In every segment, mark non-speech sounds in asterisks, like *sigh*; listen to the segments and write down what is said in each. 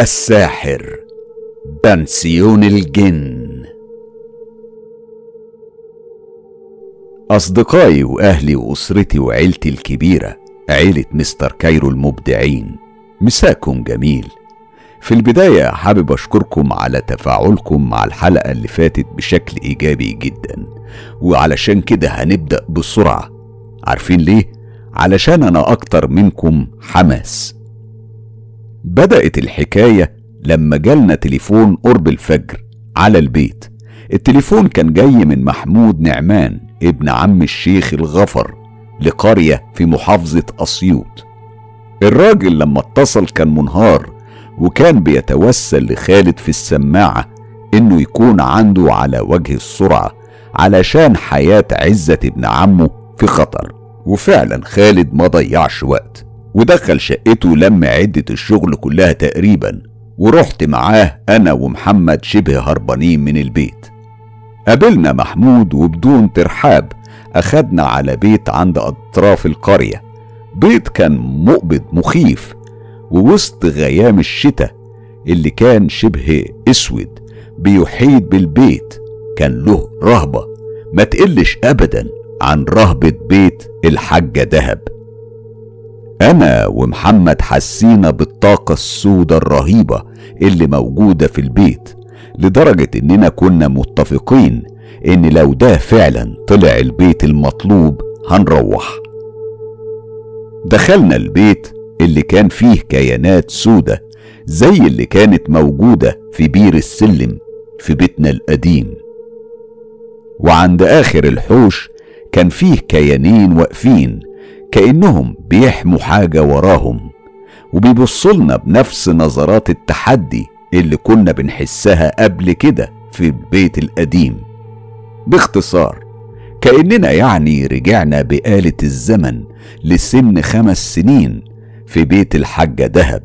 الساحر بنسيون الجن. أصدقائي وأهلي وأسرتي وعيلتي الكبيرة عيلة مستر كايرو المبدعين مساكم جميل. في البداية حابب أشكركم على تفاعلكم مع الحلقة اللي فاتت بشكل إيجابي جدا. وعلشان كده هنبدأ بسرعة. عارفين ليه؟ علشان أنا أكتر منكم حماس. بدأت الحكاية لما جالنا تليفون قرب الفجر على البيت. التليفون كان جاي من محمود نعمان ابن عم الشيخ الغفر لقرية في محافظة أسيوط. الراجل لما اتصل كان منهار وكان بيتوسل لخالد في السماعة إنه يكون عنده على وجه السرعة علشان حياة عزة ابن عمه في خطر. وفعلا خالد ما ضيعش وقت. ودخل شقته لم عدة الشغل كلها تقريبا ورحت معاه أنا ومحمد شبه هربانين من البيت. قابلنا محمود وبدون ترحاب أخدنا على بيت عند أطراف القرية. بيت كان مقبض مخيف ووسط غيام الشتاء اللي كان شبه أسود بيحيط بالبيت كان له رهبة ما تقلش أبدا عن رهبة بيت الحاجة دهب. أنا ومحمد حسينا بالطاقة السوداء الرهيبة اللي موجودة في البيت لدرجة إننا كنا متفقين إن لو ده فعلا طلع البيت المطلوب هنروح. دخلنا البيت اللي كان فيه كيانات سودة زي اللي كانت موجودة في بير السلم في بيتنا القديم. وعند آخر الحوش كان فيه كيانين واقفين كأنهم بيحموا حاجة وراهم وبيبصلنا بنفس نظرات التحدي اللي كنا بنحسها قبل كده في البيت القديم. باختصار كأننا يعني رجعنا بآلة الزمن لسن خمس سنين في بيت الحاجة دهب.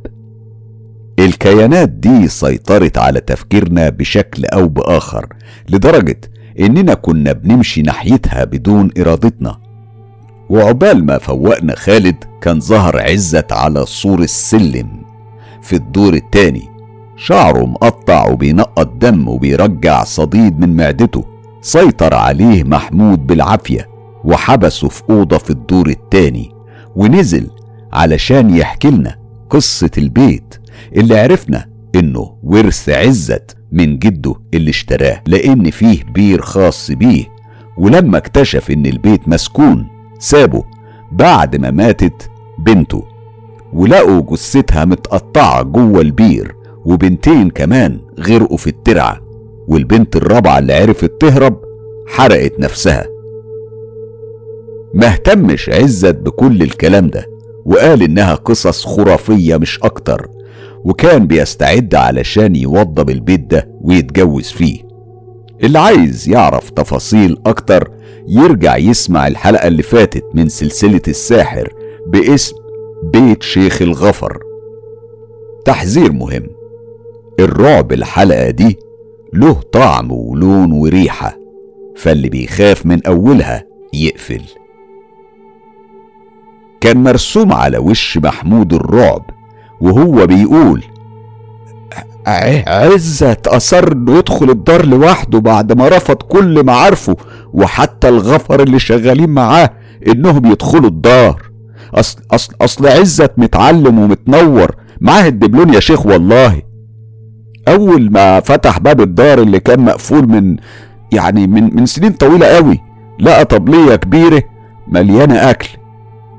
الكيانات دي سيطرت على تفكيرنا بشكل أو بآخر لدرجة إننا كنا بنمشي ناحيتها بدون إرادتنا. وعقبال ما فوقنا خالد كان ظهر عزت على سور السلم. في الدور التاني شعره مقطع وبينقط دم وبيرجع صديد من معدته. سيطر عليه محمود بالعافية وحبسه في أوضة في الدور التاني. ونزل علشان يحكي لنا قصة البيت اللي عرفنا إنه ورث عزت من جده اللي اشتراه. لأن فيه بير خاص بيه ولما اكتشف إن البيت مسكون سابه بعد ما ماتت بنته ولقوا جثتها متقطعة جوه البير وبنتين كمان غرقوا في الترعة والبنت الرابعة اللي عرفت تهرب حرقت نفسها. ما اهتمش عزت بكل الكلام ده وقال إنها قصص خرافية مش أكتر وكان بيستعد علشان يوضب البيت ده ويتجوز فيه. اللي عايز يعرف تفاصيل أكتر يرجع يسمع الحلقة اللي فاتت من سلسلة الساحر باسم بيت شيخ الغفر. تحذير مهم. الرعب الحلقة دي له طعم ولون وريحة فاللي بيخاف من أولها يقفل. كان مرسوم على وش محمود الرعب وهو بيقول عزت أصر إنه يدخل الدار لوحده بعد ما رفض كل معارفه وحتى الغفر اللي شغالين معاه إنهم يدخلوا الدار. أصل أصل أصل عزت متعلم ومتنور. معاه الدبلون يا شيخ والله. أول ما فتح باب الدار اللي كان مقفول من يعني من من سنين طويلة قوي لقى طبلية كبيرة مليانة أكل.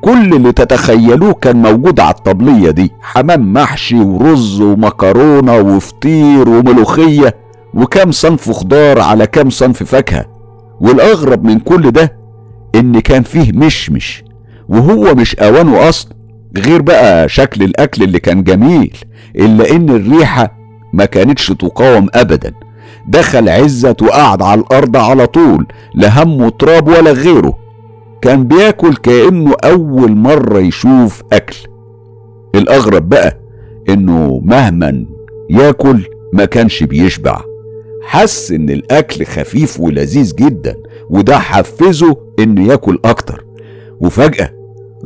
كل اللي تتخيلوه كان موجود على الطبلية دي. حمام محشي ورز ومكرونة وفطير وملوخية وكام صنف خضار على كام صنف فاكهة. والأغرب من كل ده إن كان فيه مشمش وهو مش أوانه أصلا غير بقى شكل الأكل اللي كان جميل إلا إن الريحة ما كانتش تقاوم أبدا. دخل عزت وقعد على الأرض على طول لا هم تراب ولا غيره. كان بياكل كأنه أول مرة يشوف أكل. الأغرب بقى إنه مهما ياكل ما كانش بيشبع. حس إن الأكل خفيف ولذيذ جدا وده حفزه إنه ياكل أكتر. وفجأة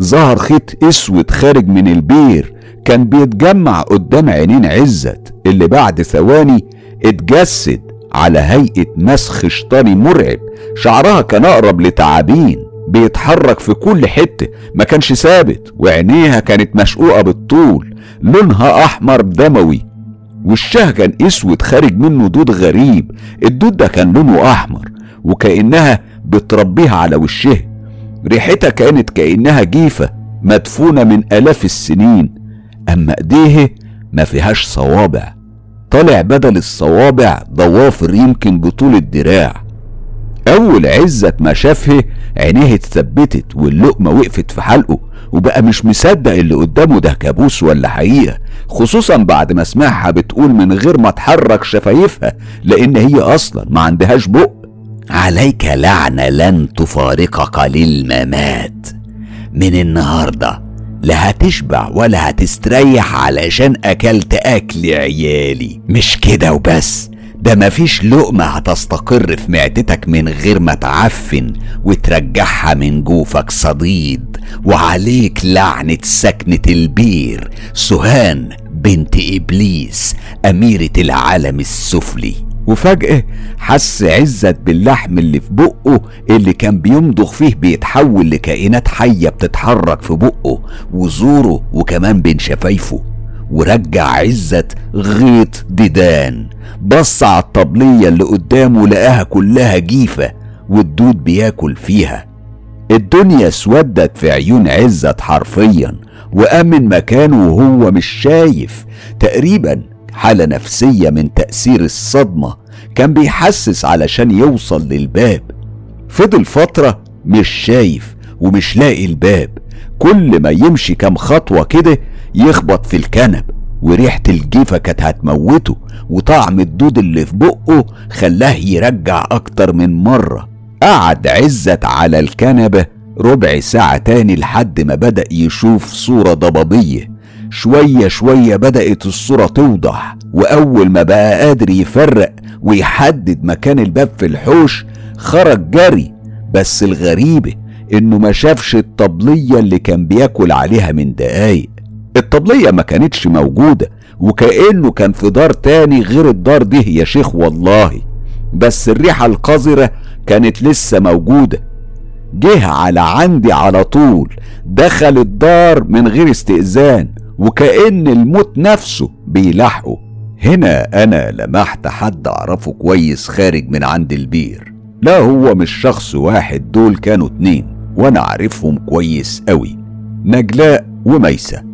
ظهر خيط أسود خارج من البير كان بيتجمع قدام عينين عزت اللي بعد ثواني اتجسد على هيئة مسخ شيطاني مرعب. شعرها كان أقرب لتعابين. بيتحرك في كل حتة. ما كانش ثابت وعينيها كانت مشقوقة بالطول. لونها أحمر دموي. وشها كان أسود خارج منه دود غريب. الدود ده كان لونه أحمر وكأنها بتربيها على وشها. ريحتها كانت كأنها جيفة مدفونة من آلاف السنين. أما إيديه ما فيهاش صوابع. طالع بدل الصوابع ضوافر يمكن بطول الدراع. أول عزة ما شافها عينيه اتثبتت واللقمة وقفت في حلقه وبقى مش مصدق اللي قدامه ده كابوس ولا حقيقة خصوصا بعد ما سمعها بتقول من غير ما تحرك شفايفها لأن هي أصلا ما عندهاش بق. عليك لعنة لن تفارقك للممات. من النهارده لا هتشبع ولا هتستريح علشان أكلت أكل عيالي. مش كده وبس. ده مفيش لقمة هتستقر في معدتك من غير ما تعفن وترجعها من جوفك صديد وعليك لعنة سكنة البير. سهان بنت إبليس أميرة العالم السفلي. وفجأة حس عزت باللحم اللي في بقه اللي كان بيمضغ فيه بيتحول لكائنات حية بتتحرك في بقه وزوره وكمان بين شفايفه. ورجع عزت غيط ديدان. بص على الطبلية اللي قدامه لقاها كلها جيفة والدود بياكل فيها. الدنيا اسودت في عيون عزت حرفيا وقام من مكانه وهو مش شايف. تقريبا حالة نفسية من تأثير الصدمة كان بيحسس علشان يوصل للباب. فضل فترة مش شايف ومش لاقي الباب. كل ما يمشي كام خطوة كده يخبط في الكنب وريحة الجيفة كانت هتموته وطعم الدود اللي في بقه خلاه يرجع أكتر من مرة. قعد عزت على الكنبة ربع ساعة تاني لحد ما بدأ يشوف صورة ضبابية. شوية شوية بدأت الصورة توضح وأول ما بقى قادر يفرق ويحدد مكان الباب في الحوش خرج جري. بس الغريبة إنه ما شافش الطبلية اللي كان بياكل عليها من دقايق. الطبلية ما كانتش موجودة وكأنه كان في دار تاني غير الدار دي يا شيخ والله. بس الريحة القذرة كانت لسه موجودة. جه على عندي على طول دخل الدار من غير استئذان وكأن الموت نفسه بيلاحقه. هنا أنا لمحت حد أعرفه كويس خارج من عند البير. لا هو مش شخص واحد دول كانوا اتنين وأنا عارفهم كويس أوي. نجلاء وميسة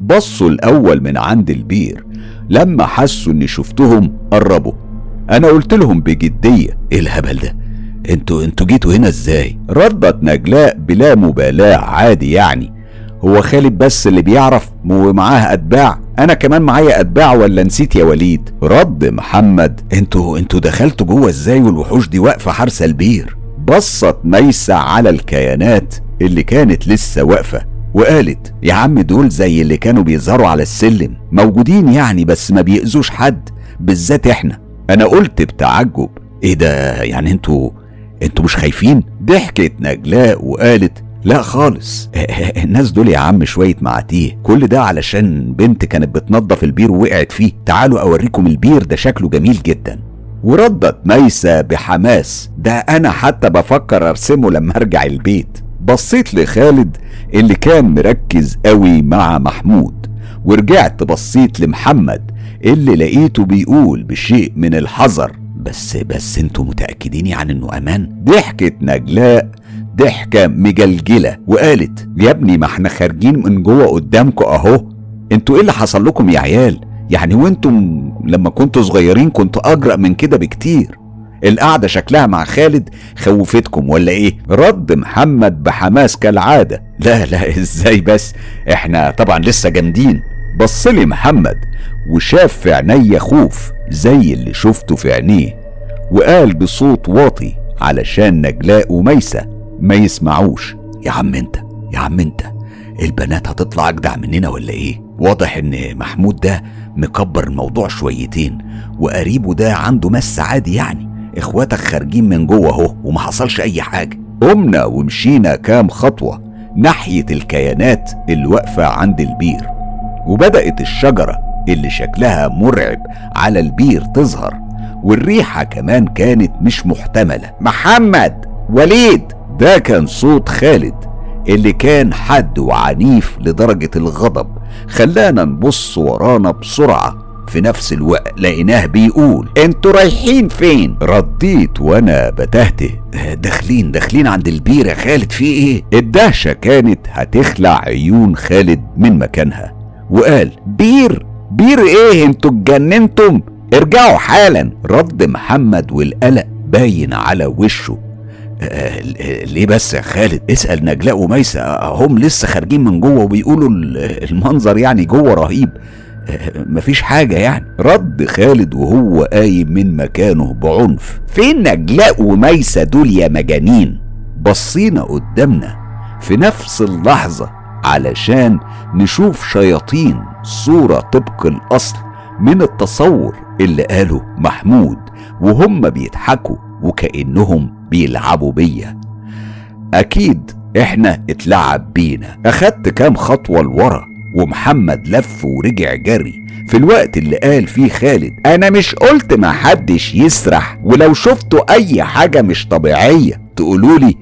بصوا الأول من عند البير. لما حسوا إني شفتهم قربوا. أنا قلت لهم بجدية إيه الهبل ده؟ أنتوا أنتوا جيتوا هنا إزاي؟ ردت نجلاء بلا مبالاة عادي يعني. هو خالد بس اللي بيعرف ومعاه أتباع؟ أنا كمان معايا أتباع ولا نسيت يا وليد؟ رد محمد أنتوا أنتوا دخلتوا جوه إزاي والوحوش دي واقفة حارسه البير؟ بصت ميسة على الكيانات اللي كانت لسه واقفة. وقالت يا عم دول زي اللي كانوا بيظهروا على السلم. موجودين يعني بس ما بيأذوش حد بالذات إحنا. أنا قلت بتعجب. إيه ده؟ يعني أنتوا أنتوا مش خايفين؟ ضحكت نجلاء وقالت لا خالص. *laughs* الناس دول يا عم شوية معاتيه. كل ده علشان بنت كانت بتنظف البير ووقعت فيه. تعالوا أوريكم البير ده شكله جميل جدا. وردت ميسة بحماس. ده أنا حتى بفكر أرسمه لما أرجع البيت. بصيت لخالد اللي كان مركز قوي مع محمود ورجعت بصيت لمحمد اللي لقيته بيقول بشيء من الحذر. بس بس أنتوا متأكدين يعني انه أمان؟ ضحكت نجلاء ضحكة مجلجلة وقالت يا ابني ما إحنا خارجين من جوه قدامكم اهو. أنتوا إيه اللي حصل لكم يا عيال؟ يعني وأنتم لما كنتوا صغيرين كنتوا أجرأ من كده بكتير. القعدة شكلها مع خالد خوفتكم ولا إيه؟ رد محمد بحماس كالعادة. لا لا إزاي بس؟ إحنا طبعا لسه جامدين. بصلي محمد وشاف في عينيا خوف زي اللي شفته في عينيه وقال بصوت واطي علشان نجلاء وميسة ما يسمعوش. يا عم أنت يا عم أنت البنات هتطلع أجدع مننا ولا إيه؟ واضح إن محمود ده مكبر الموضوع شويتين وقريبه ده عنده مس عادي يعني. إخواتك خارجين من جوه أهو وما حصلش أي حاجة. قمنا ومشينا كام خطوة ناحية الكيانات اللي واقفة عند البير. وبدأت الشجرة اللي شكلها مرعب على البير تظهر والريحة كمان كانت مش محتملة. محمد! وليد! ده كان صوت خالد اللي كان حد وعنيف لدرجة الغضب خلانا نبص ورانا بسرعة. في نفس الوقت لقيناه بيقول أنتوا رايحين فين؟ رديت وأنا بتهته داخلين داخلين عند البير يا خالد في إيه؟ الدهشة كانت هتخلع عيون خالد من مكانها وقال بير بير إيه؟ أنتوا اتجننتم؟ ارجعوا حالا. رد محمد والقلق باين على وشه آه ليه بس يا خالد؟ اسأل نجلاء وميسة هم لسه خارجين من جوه وبيقولوا المنظر يعني جوه رهيب. *laughs* مفيش حاجة يعني. رد خالد وهو قايم من مكانه بعنف. فين نجلاء وميسة دول يا مجانين؟ بصينا قدامنا في نفس اللحظة علشان نشوف شياطين صورة طبق الأصل من التصور اللي قاله محمود وهم بيضحكوا وكأنهم بيلعبوا بيا. أكيد إحنا اتلعب بينا. أخدت كام خطوة لورا؟ ومحمد لف ورجع جري في الوقت اللي قال فيه خالد أنا مش قلت ما حدش يسرح ولو شفتوا أي حاجة مش طبيعية تقولولي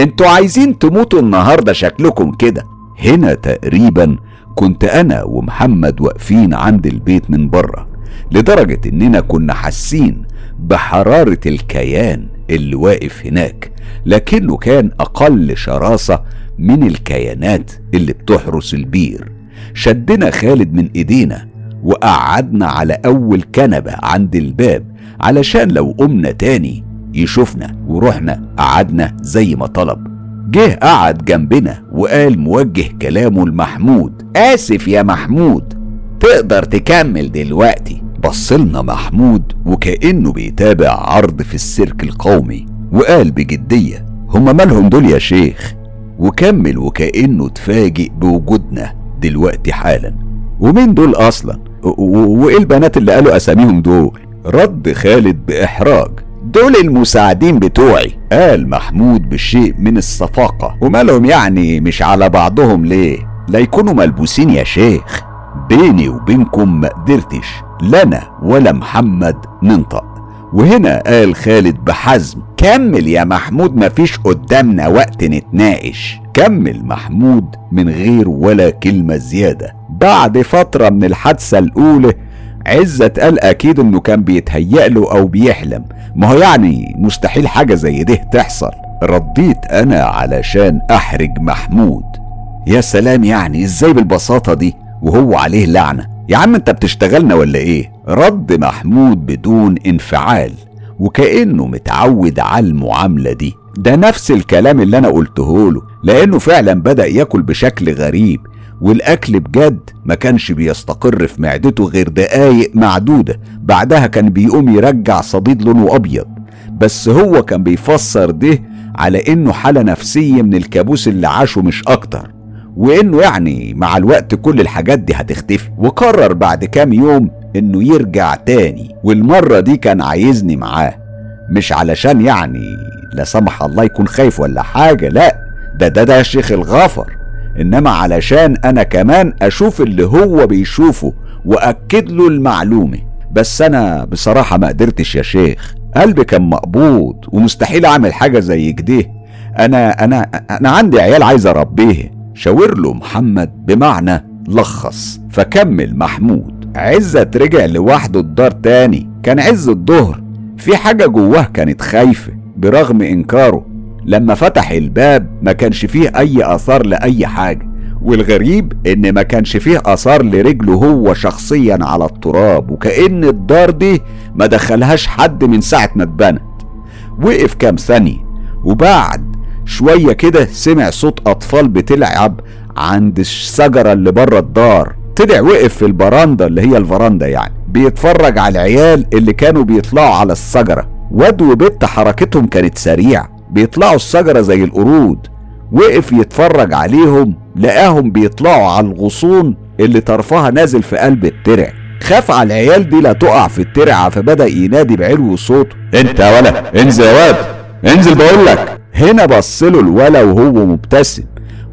أنتوا عايزين تموتوا النهاردة شكلكم كده. هنا تقريبا كنت أنا ومحمد واقفين عند البيت من بره لدرجة إننا كنا حاسين بحرارة الكيان اللي واقف هناك لكنه كان أقل شراسة من الكيانات اللي بتحرس البير. شدنا خالد من إيدينا وقعدنا على أول كنبة عند الباب علشان لو قمنا تاني يشوفنا ورحنا قعدنا زي ما طلب. جه قعد جنبنا وقال موجه كلامه لمحمود. آسف يا محمود تقدر تكمل دلوقتي. بصلنا محمود وكأنه بيتابع عرض في السيرك القومي وقال بجدية هما مالهم دول يا شيخ؟ وكمل وكأنه اتفاجئ بوجودنا. دلوقتي حالا. ومين دول أصلا؟ وإيه البنات اللي قالوا أساميهم دول؟ رد خالد بإحراج. دول المساعدين بتوعي. قال محمود بشيء من الصفاقة. ومالهم يعني مش على بعضهم ليه؟ لا يكونوا ملبوسين يا شيخ. بيني وبينكم ما قدرتش. لنا ولا محمد ننطق. وهنا قال خالد بحزم كمل يا محمود مفيش قدامنا وقت نتناقش. كمل محمود من غير ولا كلمة زيادة. بعد فترة من الحادثة الأولى عزة قال أكيد إنه كان بيتهيأ له أو بيحلم. ما هو يعني مستحيل حاجة زي ده تحصل. رديت أنا علشان أحرج محمود. يا سلام يعني إزاي بالبساطة دي؟ وهو عليه لعنة. يا عم انت بتشتغلنا ولا إيه؟ رد محمود بدون انفعال وكأنه متعود على المعاملة دي. ده نفس الكلام اللي أنا قلته له لأنه فعلا بدأ ياكل بشكل غريب والأكل بجد ما كانش بيستقر في معدته غير دقايق معدودة. بعدها كان بيقوم يرجع صديد لونه أبيض. بس هو كان بيفسر ده على إنه حالة نفسية من الكابوس اللي عاشه مش أكتر. وإنه يعني مع الوقت كل الحاجات دي هتختفي. وقرر بعد كام يوم إنه يرجع تاني. والمرة دي كان عايزني معاه. مش علشان يعني لا سمح الله يكون خايف ولا حاجة لا. ده ده ده شيخ الغفر. إنما علشان أنا كمان أشوف اللي هو بيشوفه وأكد له المعلومة. بس أنا بصراحة ما قدرتش يا شيخ. قلبي كان مقبوض ومستحيل أعمل حاجة زي كده. أنا أنا أنا عندي عيال عايز اربيه شاور له محمد بمعنى لخص. فكمل محمود. عزت رجع لوحده الدار تاني. كان عز الظهر. في حاجة جواه كانت خايفة. برغم إنكاره. لما فتح الباب ما كانش فيه أي آثار لأي حاجة. والغريب إن ما كانش فيه آثار لرجله هو شخصيا على التراب. وكأن الدار دي ما دخلهاش حد من ساعة ما اتبنت. وقف كام ثانية. وبعد شوية كده سمع صوت أطفال بتلعب عند الشجرة اللي بره الدار. طلع وقف في البراندا اللي هي الفراندا يعني. بيتفرج على العيال اللي كانوا بيطلعوا على الشجرة. واد وبت حركتهم كانت سريعة. بيطلعوا الشجرة زي القرود. وقف يتفرج عليهم لقاهم بيطلعوا على الغصون اللي طرفها نازل في قلب الترع. خاف على العيال دي لا تقع في الترعة فبدأ ينادي بعلو صوته. انت يا ولا انزل يا واد انزل بقول لك. هنا بص له الولا وهو مبتسم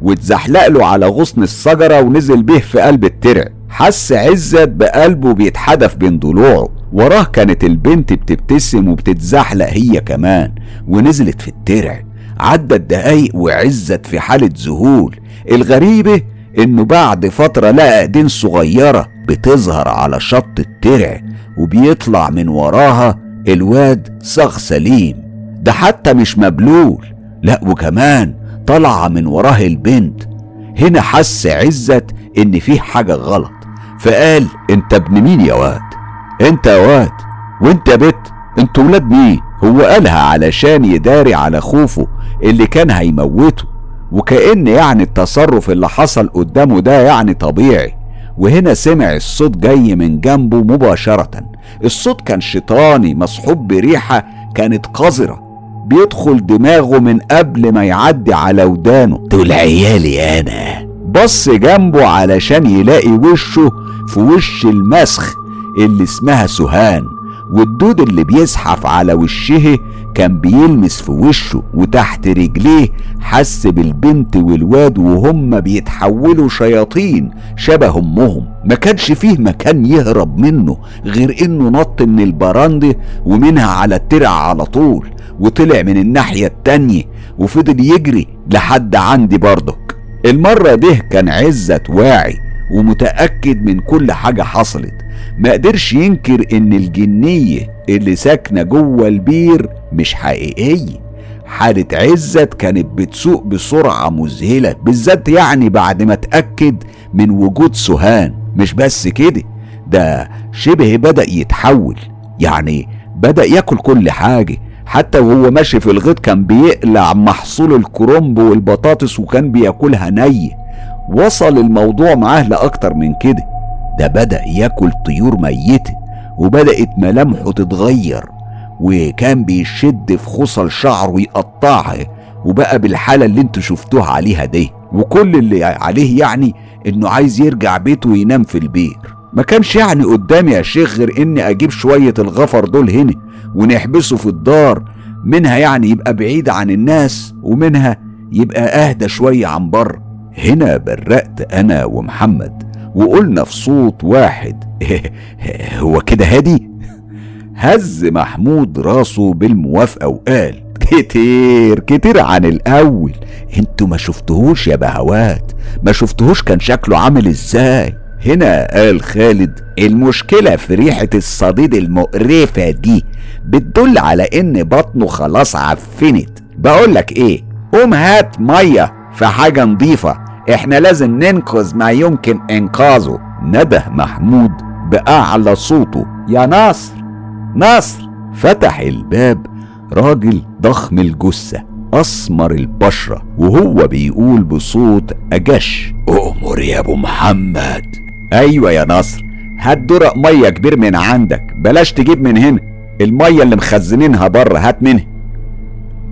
واتزحلق له على غصن الشجرة ونزل به في قلب الترع. حس عزت بقلبه بيتحدف بين ضلوعه. وراه كانت البنت بتبتسم وبتتزحلق هي كمان ونزلت في الترع. عدت دقايق وعزت في حالة ذهول. الغريبة إنه بعد فترة لقى إيدين صغيرة بتظهر على شط الترع وبيطلع من وراها الواد صاغ سليم ده حتى مش مبلول. لا وكمان طلع من وراه البنت. هنا حس عزت إن فيه حاجة غلط. فقال أنت ابن مين يا واد؟ أنت يا واد وأنت يا بت أنتوا ولاد مين؟ هو قالها علشان يداري على خوفه اللي كان هيموته. وكأن يعني التصرف اللي حصل قدامه ده يعني طبيعي. وهنا سمع الصوت جاي من جنبه مباشرة. الصوت كان شيطاني مصحوب بريحة كانت قذرة. بيدخل دماغه من قبل ما يعدي على ودانه. دول عيالي أنا. بص جنبه علشان يلاقي وشه في وش المسخ اللي اسمها سهان. والدود اللي بيزحف على وشه كان بيلمس في وشه وتحت رجليه حس بالبنت والواد وهم بيتحولوا شياطين شبه أمهم. ما كانش فيه مكان يهرب منه غير إنه نط من البراندة ومنها على الترع على طول وطلع من الناحية التانية وفضل يجري لحد عندي برضك. المرة دي كان عزت واعي ومتأكد من كل حاجة حصلت. ما قدرش ينكر إن الجنية اللي ساكنة جوه البير مش حقيقية. حالة عزت كانت بتسوق بسرعة مذهلة بالذات يعني بعد ما اتأكد من وجود سهان. مش بس كده ده شبه بدأ يتحول. يعني بدأ ياكل كل حاجة. حتى وهو ماشي في الغيط كان بيقلع محصول الكرنب والبطاطس وكان بياكلها ني. وصل الموضوع معاه لأكتر من كده. ده بدأ ياكل طيور ميتة وبدأت ملامحه تتغير وكان بيشد في خصل شعره ويقطعها وبقى بالحالة اللي أنتوا شفتوها عليها دي. وكل اللي عليه يعني إنه عايز يرجع بيته وينام في البير. ما كانش يعني قدامي يا شيخ غير إني أجيب شوية الغفر دول هنا ونحبسه في الدار منها يعني يبقى بعيد عن الناس ومنها يبقى أهدى شوية عن بره هنا برقت أنا ومحمد. وقلنا في صوت واحد *laughs* هو كده هادي؟ هز محمود راسه بالموافقة وقال كتير كتير عن الأول. أنتوا ما شفتهوش يا بهوات؟ ما شفتهوش كان شكله عامل إزاي؟ هنا قال خالد المشكلة في ريحة الصديد المقرفة دي بتدل على إن بطنه خلاص عفنت. بقولك إيه قوم هات مية في حاجة نظيفة إحنا لازم ننقذ ما يمكن انقاذه. نده محمود بأعلى صوته. يا ناصر ناصر فتح الباب. راجل ضخم الجثة أسمر البشرة وهو بيقول بصوت أجش. أؤمر يا أبو محمد. أيوة يا ناصر. هات درق مية كبير من عندك. بلاش تجيب من هنا. المية اللي مخزنينها بره هات منها.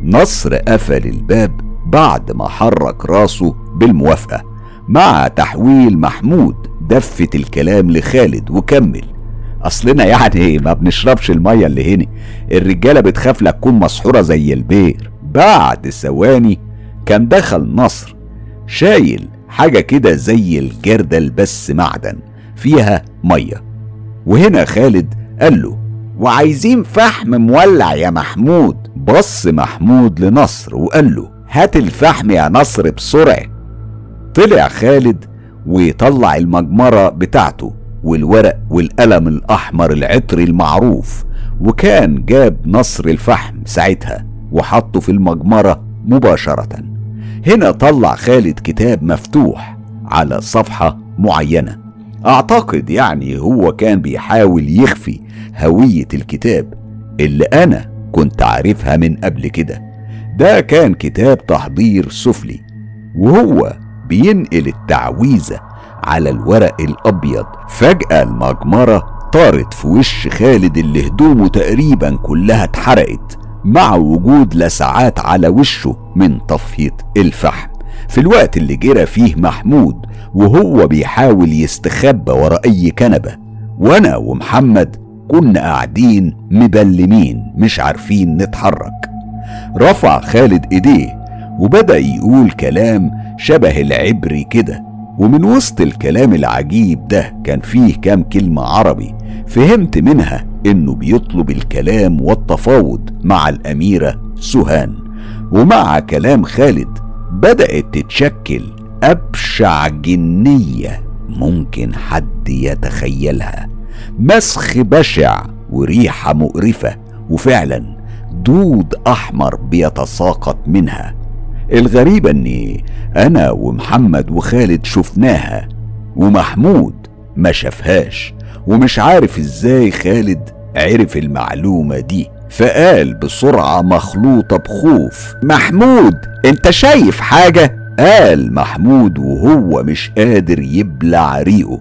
نصر قفل الباب. بعد ما حرك راسه بالموافقة مع تحويل محمود دفة الكلام لخالد وكمل. أصلنا يعني ما بنشربش المية اللي هنا. الرجالة بتخاف لا تكون مسحورة زي البير. بعد ثواني كان دخل نصر شايل حاجة كده زي الجردل بس معدن فيها مية. وهنا خالد قال له وعايزين فحم مولع يا محمود. بص محمود لنصر وقال له هات الفحم يا نصر بسرعة. طلع خالد وطلع المجمرة بتاعته والورق والقلم الأحمر العطري المعروف وكان جاب نصر الفحم ساعتها وحطه في المجمرة مباشرة. هنا طلع خالد كتاب مفتوح على صفحة معينة. أعتقد يعني هو كان بيحاول يخفي هوية الكتاب اللي أنا كنت عارفها من قبل كده. ده كان كتاب تحضير سفلي وهو بينقل التعويذة على الورق الأبيض. فجأة المجمرة طارت في وش خالد اللي هدومه تقريبا كلها اتحرقت مع وجود لسعات على وشه من طفية الفحم. في الوقت اللي جرى فيه محمود وهو بيحاول يستخبى ورا أي كنبة. وأنا ومحمد كنا قاعدين مبلمين مش عارفين نتحرك. رفع خالد إيديه وبدأ يقول كلام شبه العبري كده. ومن وسط الكلام العجيب ده كان فيه كام كلمة عربي فهمت منها إنه بيطلب الكلام والتفاوض مع الأميرة سهان. ومع كلام خالد بدأت تتشكل أبشع جنية ممكن حد يتخيلها. مسخ بشع وريحة مقرفة. وفعلا دود أحمر بيتساقط منها. الغريب أني أنا ومحمد وخالد شفناها ومحمود ما شافهاش ومش عارف إزاي خالد عرف المعلومة دي. فقال بسرعة مخلوطة بخوف محمود أنت شايف حاجة؟ قال محمود وهو مش قادر يبلع ريقه.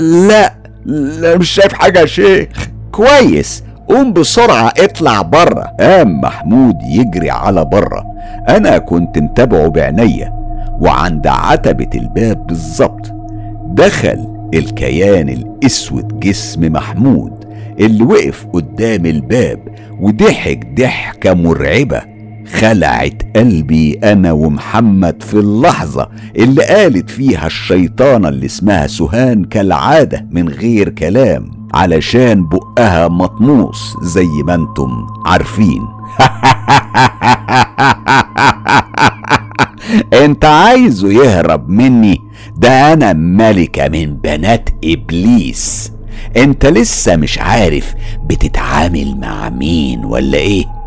لا لا مش شايف حاجة يا شيخ. كويس قوم بسرعة اطلع بره قام محمود يجري على بره أنا كنت متابعه بعينيا وعند عتبة الباب بالظبط. دخل الكيان الأسود جسم محمود اللي وقف قدام الباب وضحك ضحكة مرعبة. خلعت قلبي أنا ومحمد في اللحظة اللي قالت فيها الشيطانة اللي اسمها سهان كالعادة من غير كلام علشان بقها مطموس زي ما أنتم عارفين. *laughs* انت عايزه يهرب مني؟ ده أنا ملكة من بنات إبليس. انت لسه مش عارف بتتعامل مع مين ولا إيه؟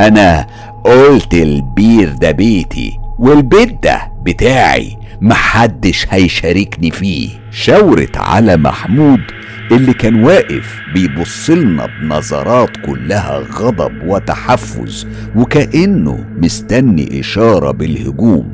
أنا قلت البير ده بيتي والبيت ده بتاعي محدش هيشاركني فيه. شاورت على محمود اللي كان واقف بيبصلنا بنظرات كلها غضب وتحفز وكأنه مستني إشارة بالهجوم.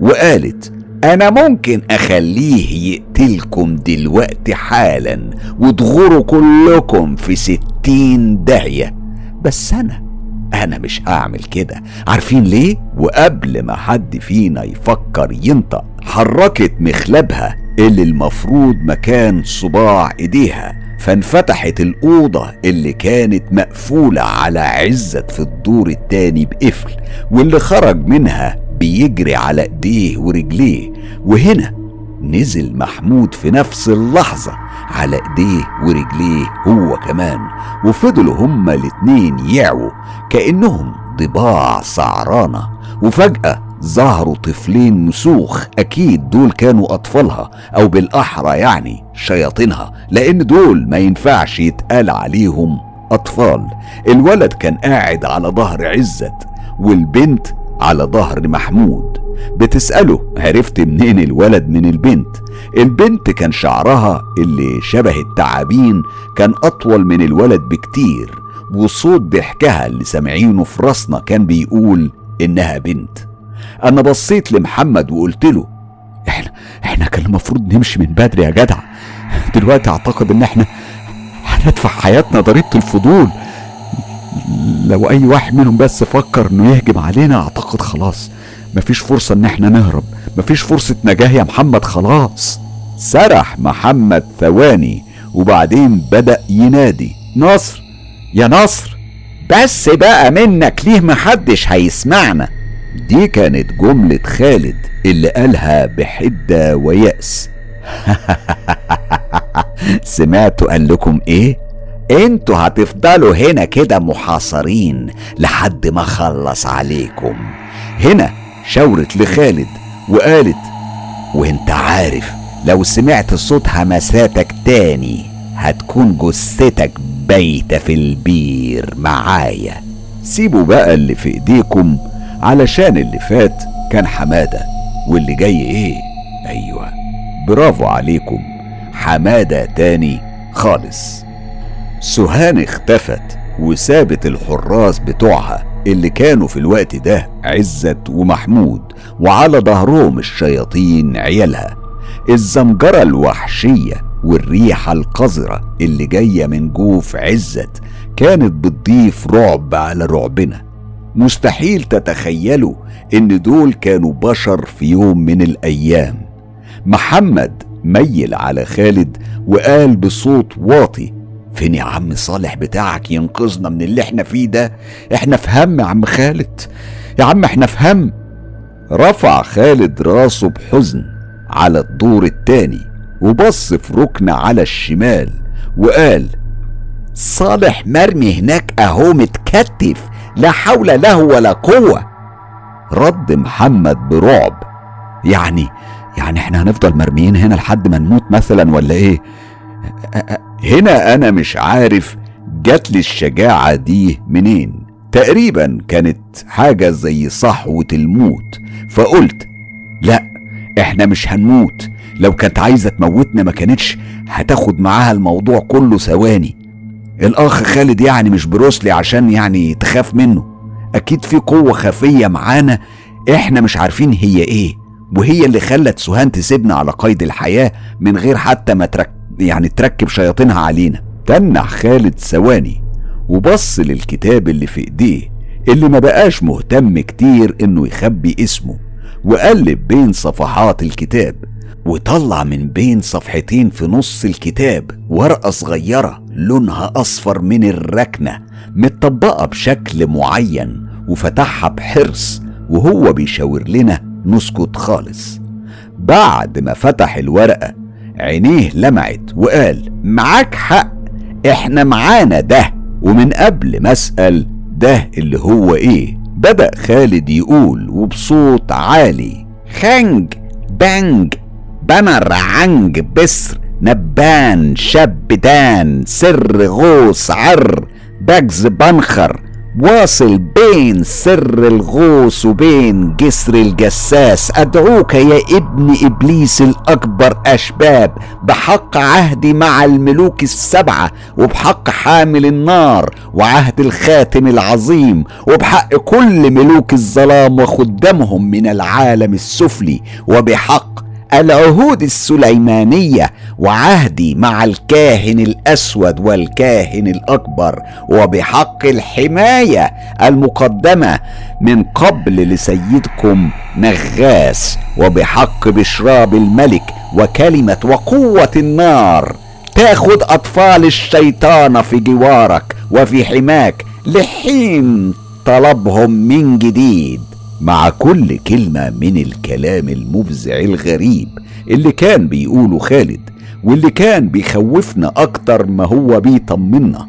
وقالت أنا ممكن أخليه يقتلكم دلوقتي حالا وتغوروا كلكم في ستين داهية. بس أنا أنا مش هعمل كده. عارفين ليه؟ وقبل ما حد فينا يفكر ينطق حركت مخلبها اللي المفروض مكان صباع إيديها. فانفتحت الأوضة اللي كانت مقفولة على عزت في الدور التاني بقفل واللي خرج منها بيجري على إيديه ورجليه. وهنا نزل محمود في نفس اللحظة على إيديه ورجليه هو كمان وفضلوا هما الاتنين يعووا كأنهم ضباع سعرانة وفجأة ظهروا طفلين مسوخ أكيد دول كانوا أطفالها أو بالأحرى يعني شياطينها لأن دول ما ينفعش يتقال عليهم أطفال. الولد كان قاعد على ظهر عزت والبنت على ظهر محمود. بتسأله عرفت منين الولد من البنت؟ البنت كان شعرها اللي شبه التعابين كان أطول من الولد بكتير وصوت ضحكها اللي سامعينه في راسنا كان بيقول إنها بنت. أنا بصيت لمحمد وقلت له إحنا إحنا كان المفروض نمشي من بدري يا جدع. دلوقتي أعتقد إن إحنا هندفع حياتنا ضريبة الفضول. لو أي واحد منهم بس فكر إنه يهجم علينا أعتقد خلاص مفيش فرصة إن إحنا نهرب. مفيش فرصة نجاة يا محمد خلاص. سرح محمد ثواني وبعدين بدأ ينادي. نصر يا نصر بس بقى منك ليه محدش هيسمعنا؟ دي كانت جملة خالد اللي قالها بحدة ويأس. *laughs* سمعتوا؟ قال لكم إيه؟ أنتوا هتفضلوا هنا كده محاصرين لحد ما أخلص عليكم. هنا شاورت لخالد وقالت وانت عارف لو سمعت صوت همساتك تاني هتكون جثتك بايتة في البير معايا. سيبوا بقى اللي في إيديكم علشان اللي فات كان حمادة واللي جاي إيه؟ أيوه برافو عليكم حمادة تاني خالص. سهان اختفت وسابت الحراس بتوعها اللي كانوا في الوقت ده عزت ومحمود وعلى ظهرهم الشياطين عيالها. الزمجرة الوحشية والريحة القذرة اللي جاية من جوف عزت كانت بتضيف رعب على رعبنا. مستحيل تتخيلوا إن دول كانوا بشر في يوم من الأيام. محمد ميل على خالد وقال بصوت واطي فين يا عم صالح بتاعك ينقذنا من اللي إحنا فيه ده؟ إحنا في هم يا عم خالد. يا عم إحنا في هم. رفع خالد راسه بحزن على الدور التاني وبص في ركن على الشمال وقال صالح مرمي هناك أهو متكتف لا حول له ولا قوة. رد محمد برعب يعني يعني إحنا هنفضل مرميين هنا لحد ما نموت مثلا ولا إيه؟ هنا أنا مش عارف جات لي الشجاعة دي منين. تقريبا كانت حاجة زي صحوة الموت. فقلت لا إحنا مش هنموت. لو كانت عايزة تموتنا ما كانتش هتاخد معاها الموضوع كله ثواني. الأخ خالد يعني مش بروسلي عشان يعني تخاف منه. أكيد في قوة خفية معانا. إحنا مش عارفين هي إيه. وهي اللي خلت سهان تسيبنا على قيد الحياة من غير حتى ما ترك يعني تركب شياطينها علينا. تنح خالد ثواني وبص للكتاب اللي في إيديه اللي ما بقاش مهتم كتير إنه يخبي اسمه وقلب بين صفحات الكتاب وطلع من بين صفحتين في نص الكتاب ورقة صغيرة لونها أصفر من الركنة متطبقة بشكل معين وفتحها بحرص وهو بيشاور لنا نسكت خالص. بعد ما فتح الورقة عينيه لمعت وقال معاك حق إحنا معانا ده. ومن قبل ما أسأل ده اللي هو إيه؟ بدأ خالد يقول وبصوت عالي خنج بانج بنر عنج بسر نبان شاب دان سر غوص عر بجز بنخر واصل بين سر الغوص وبين جسر الجساس. أدعوك يا ابن إبليس الأكبر أشباب بحق عهدي مع الملوك السبعة وبحق حامل النار وعهد الخاتم العظيم وبحق كل ملوك الظلام وخدامهم من العالم السفلي وبحق العهود السليمانية وعهدي مع الكاهن الأسود والكاهن الأكبر وبحق الحماية المقدمة من قبل لسيدكم نغاس وبحق بشراب الملك وكلمة وقوة النار. تاخد أطفال الشيطان في جوارك وفي حماك لحين طلبهم من جديد. مع كل كلمة من الكلام المفزع الغريب اللي كان بيقوله خالد واللي كان بيخوفنا أكتر ما هو بيطمنا.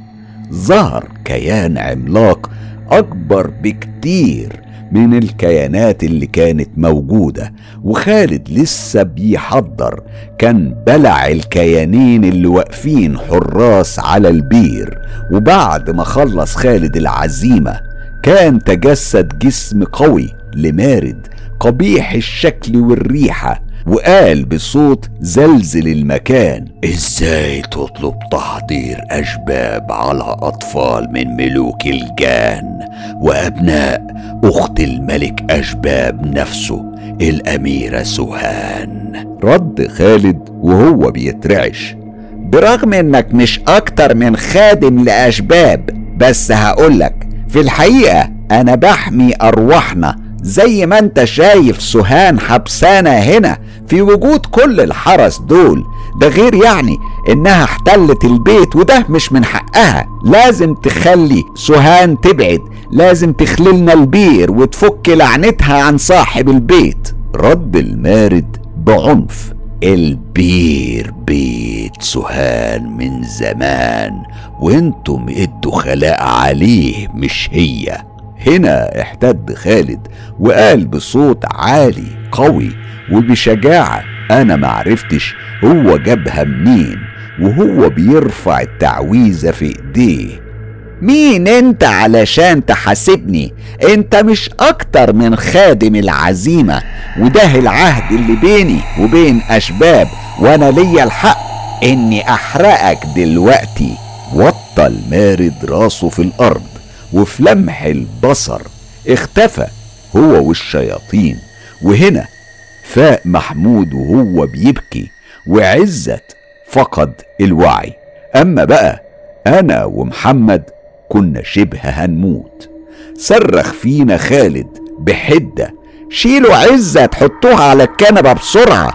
ظهر كيان عملاق أكبر بكتير من الكيانات اللي كانت موجودة وخالد لسه بيحضر. كان بلع الكيانين اللي واقفين حراس على البير وبعد ما خلص خالد العزيمة كان تجسد جسم قوي لمارد قبيح الشكل والريحة وقال بصوت زلزل المكان إزاي تطلب تحضير أشباب على أطفال من ملوك الجان؟ وأبناء أخت الملك أشباب نفسه الاميره سهان. رد خالد وهو بيترعش برغم إنك مش أكتر من خادم لأشباب بس هقولك في الحقيقة أنا بحمي أرواحنا زي ما انت شايف سهان حبسانة هنا في وجود كل الحرس دول. ده غير يعني إنها احتلت البيت وده مش من حقها. لازم تخلي سهان تبعد لازم تخللنا البير وتفك لعنتها عن صاحب البيت. رد المارد بعنف. البير بيت سهان من زمان وأنتم إدوا خلاء عليه مش هي. هنا احتد خالد وقال بصوت عالي قوي وبشجاعة أنا معرفتش هو جابها منين وهو بيرفع التعويذة في إيديه. مين أنت علشان تحاسبني؟ أنت مش أكتر من خادم العزيمة وده العهد اللي بيني وبين أشباب وأنا ليا الحق إني أحرقك دلوقتي. وطى المارد راسه في الأرض. وفي لمح البصر اختفى هو والشياطين. وهنا فاق محمود وهو بيبكي وعزت فقد الوعي. أما بقى أنا ومحمد كنا شبه هنموت. صرخ فينا خالد بحدة شيلوا عزت حطوها على الكنبة بسرعة.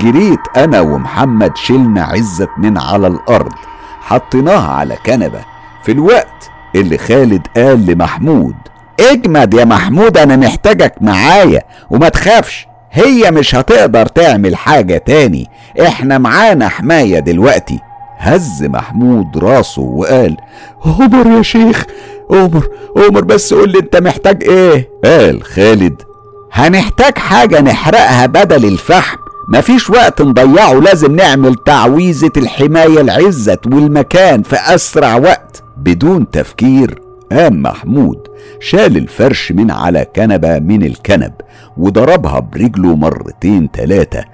جريت أنا ومحمد شلنا عزت من على الأرض حطيناها على كنبة. في الوقت اللي خالد قال لمحمود. اجمد يا محمود أنا محتاجك معايا وما تخافش هي مش هتقدر تعمل حاجة تاني. إحنا معانا حماية دلوقتي. هز محمود راسه وقال عمر يا شيخ عمر عمر بس قول لي أنت محتاج إيه؟ قال خالد هنحتاج حاجة نحرقها بدل الفحم. مفيش وقت نضيعه لازم نعمل تعويذة الحماية العزت والمكان في أسرع وقت. بدون تفكير قام محمود شال الفرش من على كنبة من الكنب وضربها برجله مرتين تلاتة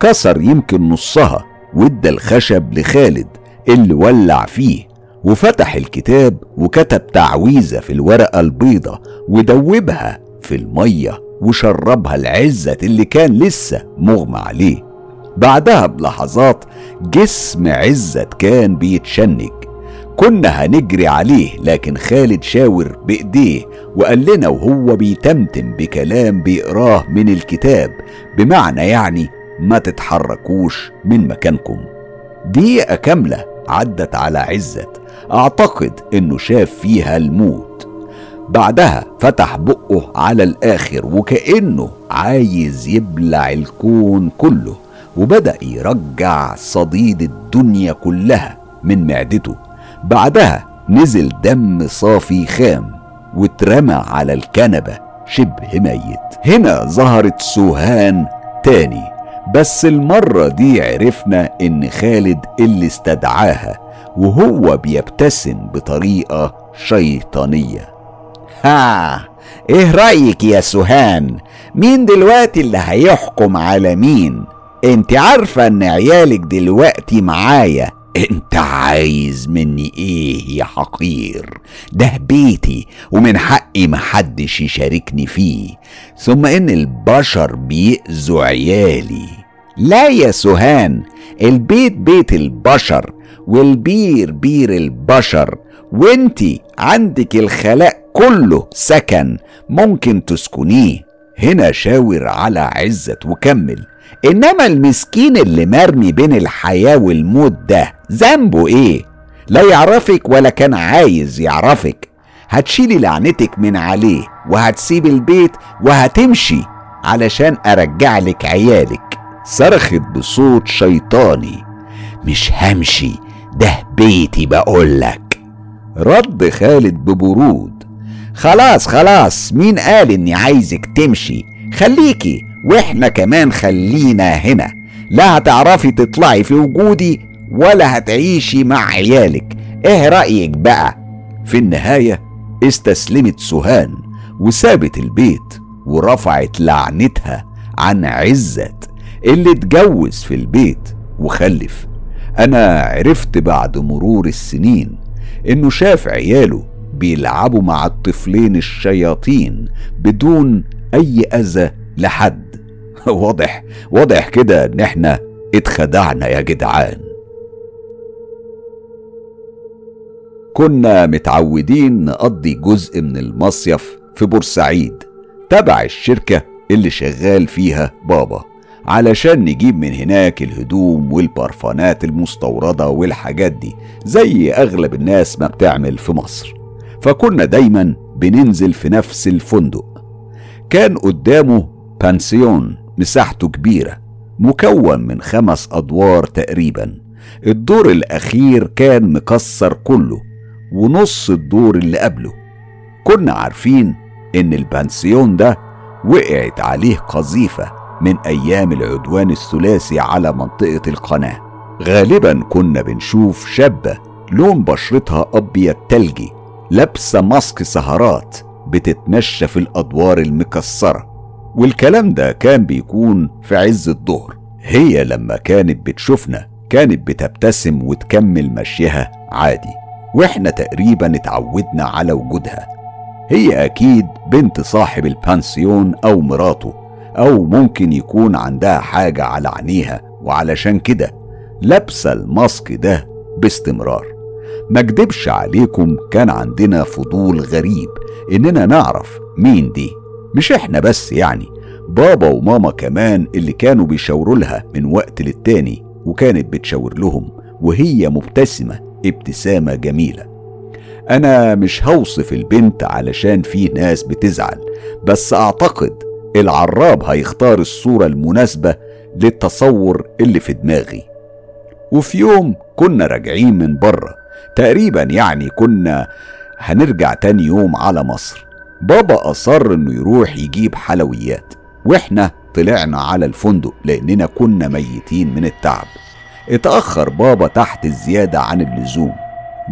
كسر يمكن نصها وادى الخشب لخالد اللي ولع فيه وفتح الكتاب وكتب تعويذة في الورقة البيضة ودوبها في المية وشربها العزة اللي كان لسه مغمى عليه. بعدها بلحظات جسم عزت كان بيتشنج. كنا هنجري عليه لكن خالد شاور بإيديه وقال لنا وهو بيتمتم بكلام بيقراه من الكتاب بمعنى يعني ما تتحركوش من مكانكم. دقيقة كاملة عدت على عزت أعتقد إنه شاف فيها الموت. بعدها فتح بقه على الآخر وكأنه عايز يبلع الكون كله وبدأ يرجع صديد الدنيا كلها من معدته. بعدها نزل دم صافي خام واترمى على الكنبة شبه ميت. هنا ظهرت سوهان تاني بس المرة دي عرفنا إن خالد اللي استدعاها وهو بيبتسم بطريقة شيطانية. ها إيه رأيك يا سوهان؟ مين دلوقتي اللي هيحكم على مين؟ أنت عارفة إن عيالك دلوقتي معايا. أنت عايز مني إيه يا حقير؟ ده بيتي ومن حقي محدش يشاركني فيه. ثم إن البشر بيأذوا عيالي. لا يا سوهان البيت بيت البشر والبير بير البشر. وإنتي عندك الخلاء كله سكن ممكن تسكنيه. هنا شاور على عزت وكمل. إنما المسكين اللي مرمي بين الحياة والموت ده ذنبه إيه؟ لا يعرفك ولا كان عايز يعرفك. هتشيلي لعنتك من عليه وهتسيب البيت وهتمشي علشان أرجع لك عيالك. صرخت بصوت شيطاني. مش همشي ده بيتي بقولك رد خالد ببرود. خلاص خلاص مين قال إني عايزك تمشي؟ خليكي. وإحنا كمان خلينا هنا. لا هتعرفي تطلعي في وجودي ولا هتعيشي مع عيالك. إيه رأيك بقى؟ في النهاية استسلمت سهان وسابت البيت ورفعت لعنتها عن عزت اللي اتجوز في البيت وخلف. أنا عرفت بعد مرور السنين إنه شاف عياله بيلعبوا مع الطفلين الشياطين بدون أي أذى لحد. *laughs* واضح واضح كده إن إحنا اتخدعنا يا جدعان. كنا متعودين نقضي جزء من المصيف في بورسعيد تبع الشركة اللي شغال فيها بابا علشان نجيب من هناك الهدوم والبرفانات المستوردة والحاجات دي زي أغلب الناس ما بتعمل في مصر. فكنا دايما بننزل في نفس الفندق. كان قدامه بانسيون مساحته كبيرة مكون من خمس أدوار تقريبا. الدور الأخير كان مكسر كله ونص الدور اللي قبله. كنا عارفين إن البانسيون ده وقعت عليه قذيفة من أيام العدوان الثلاثي على منطقة القناة. غالبا كنا بنشوف شابة لون بشرتها أبيض تلجي لابسة ماسك سهرات بتتمشى في الأدوار المكسرة. والكلام ده كان بيكون في عز الظهر. هي لما كانت بتشوفنا كانت بتبتسم وتكمل مشيها عادي. وإحنا تقريبا اتعودنا على وجودها. هي أكيد بنت صاحب البانسيون أو مراته أو ممكن يكون عندها حاجة على عينيها وعلشان كده لابسة الماسك ده باستمرار. ما اكدبش عليكم كان عندنا فضول غريب إننا نعرف مين دي. مش إحنا بس يعني بابا وماما كمان اللي كانوا بيشاوروا لها من وقت للتاني وكانت بتشاور لهم وهي مبتسمة ابتسامة جميلة. أنا مش هوصف البنت علشان في ناس بتزعل بس أعتقد العراب هيختار الصورة المناسبة للتصور اللي في دماغي. وفي يوم كنا راجعين من بره تقريبا يعني كنا هنرجع تاني يوم على مصر. بابا أصر إنه يروح يجيب حلويات وإحنا طلعنا على الفندق لأننا كنا ميتين من التعب. اتأخر بابا تحت الزيادة عن اللزوم.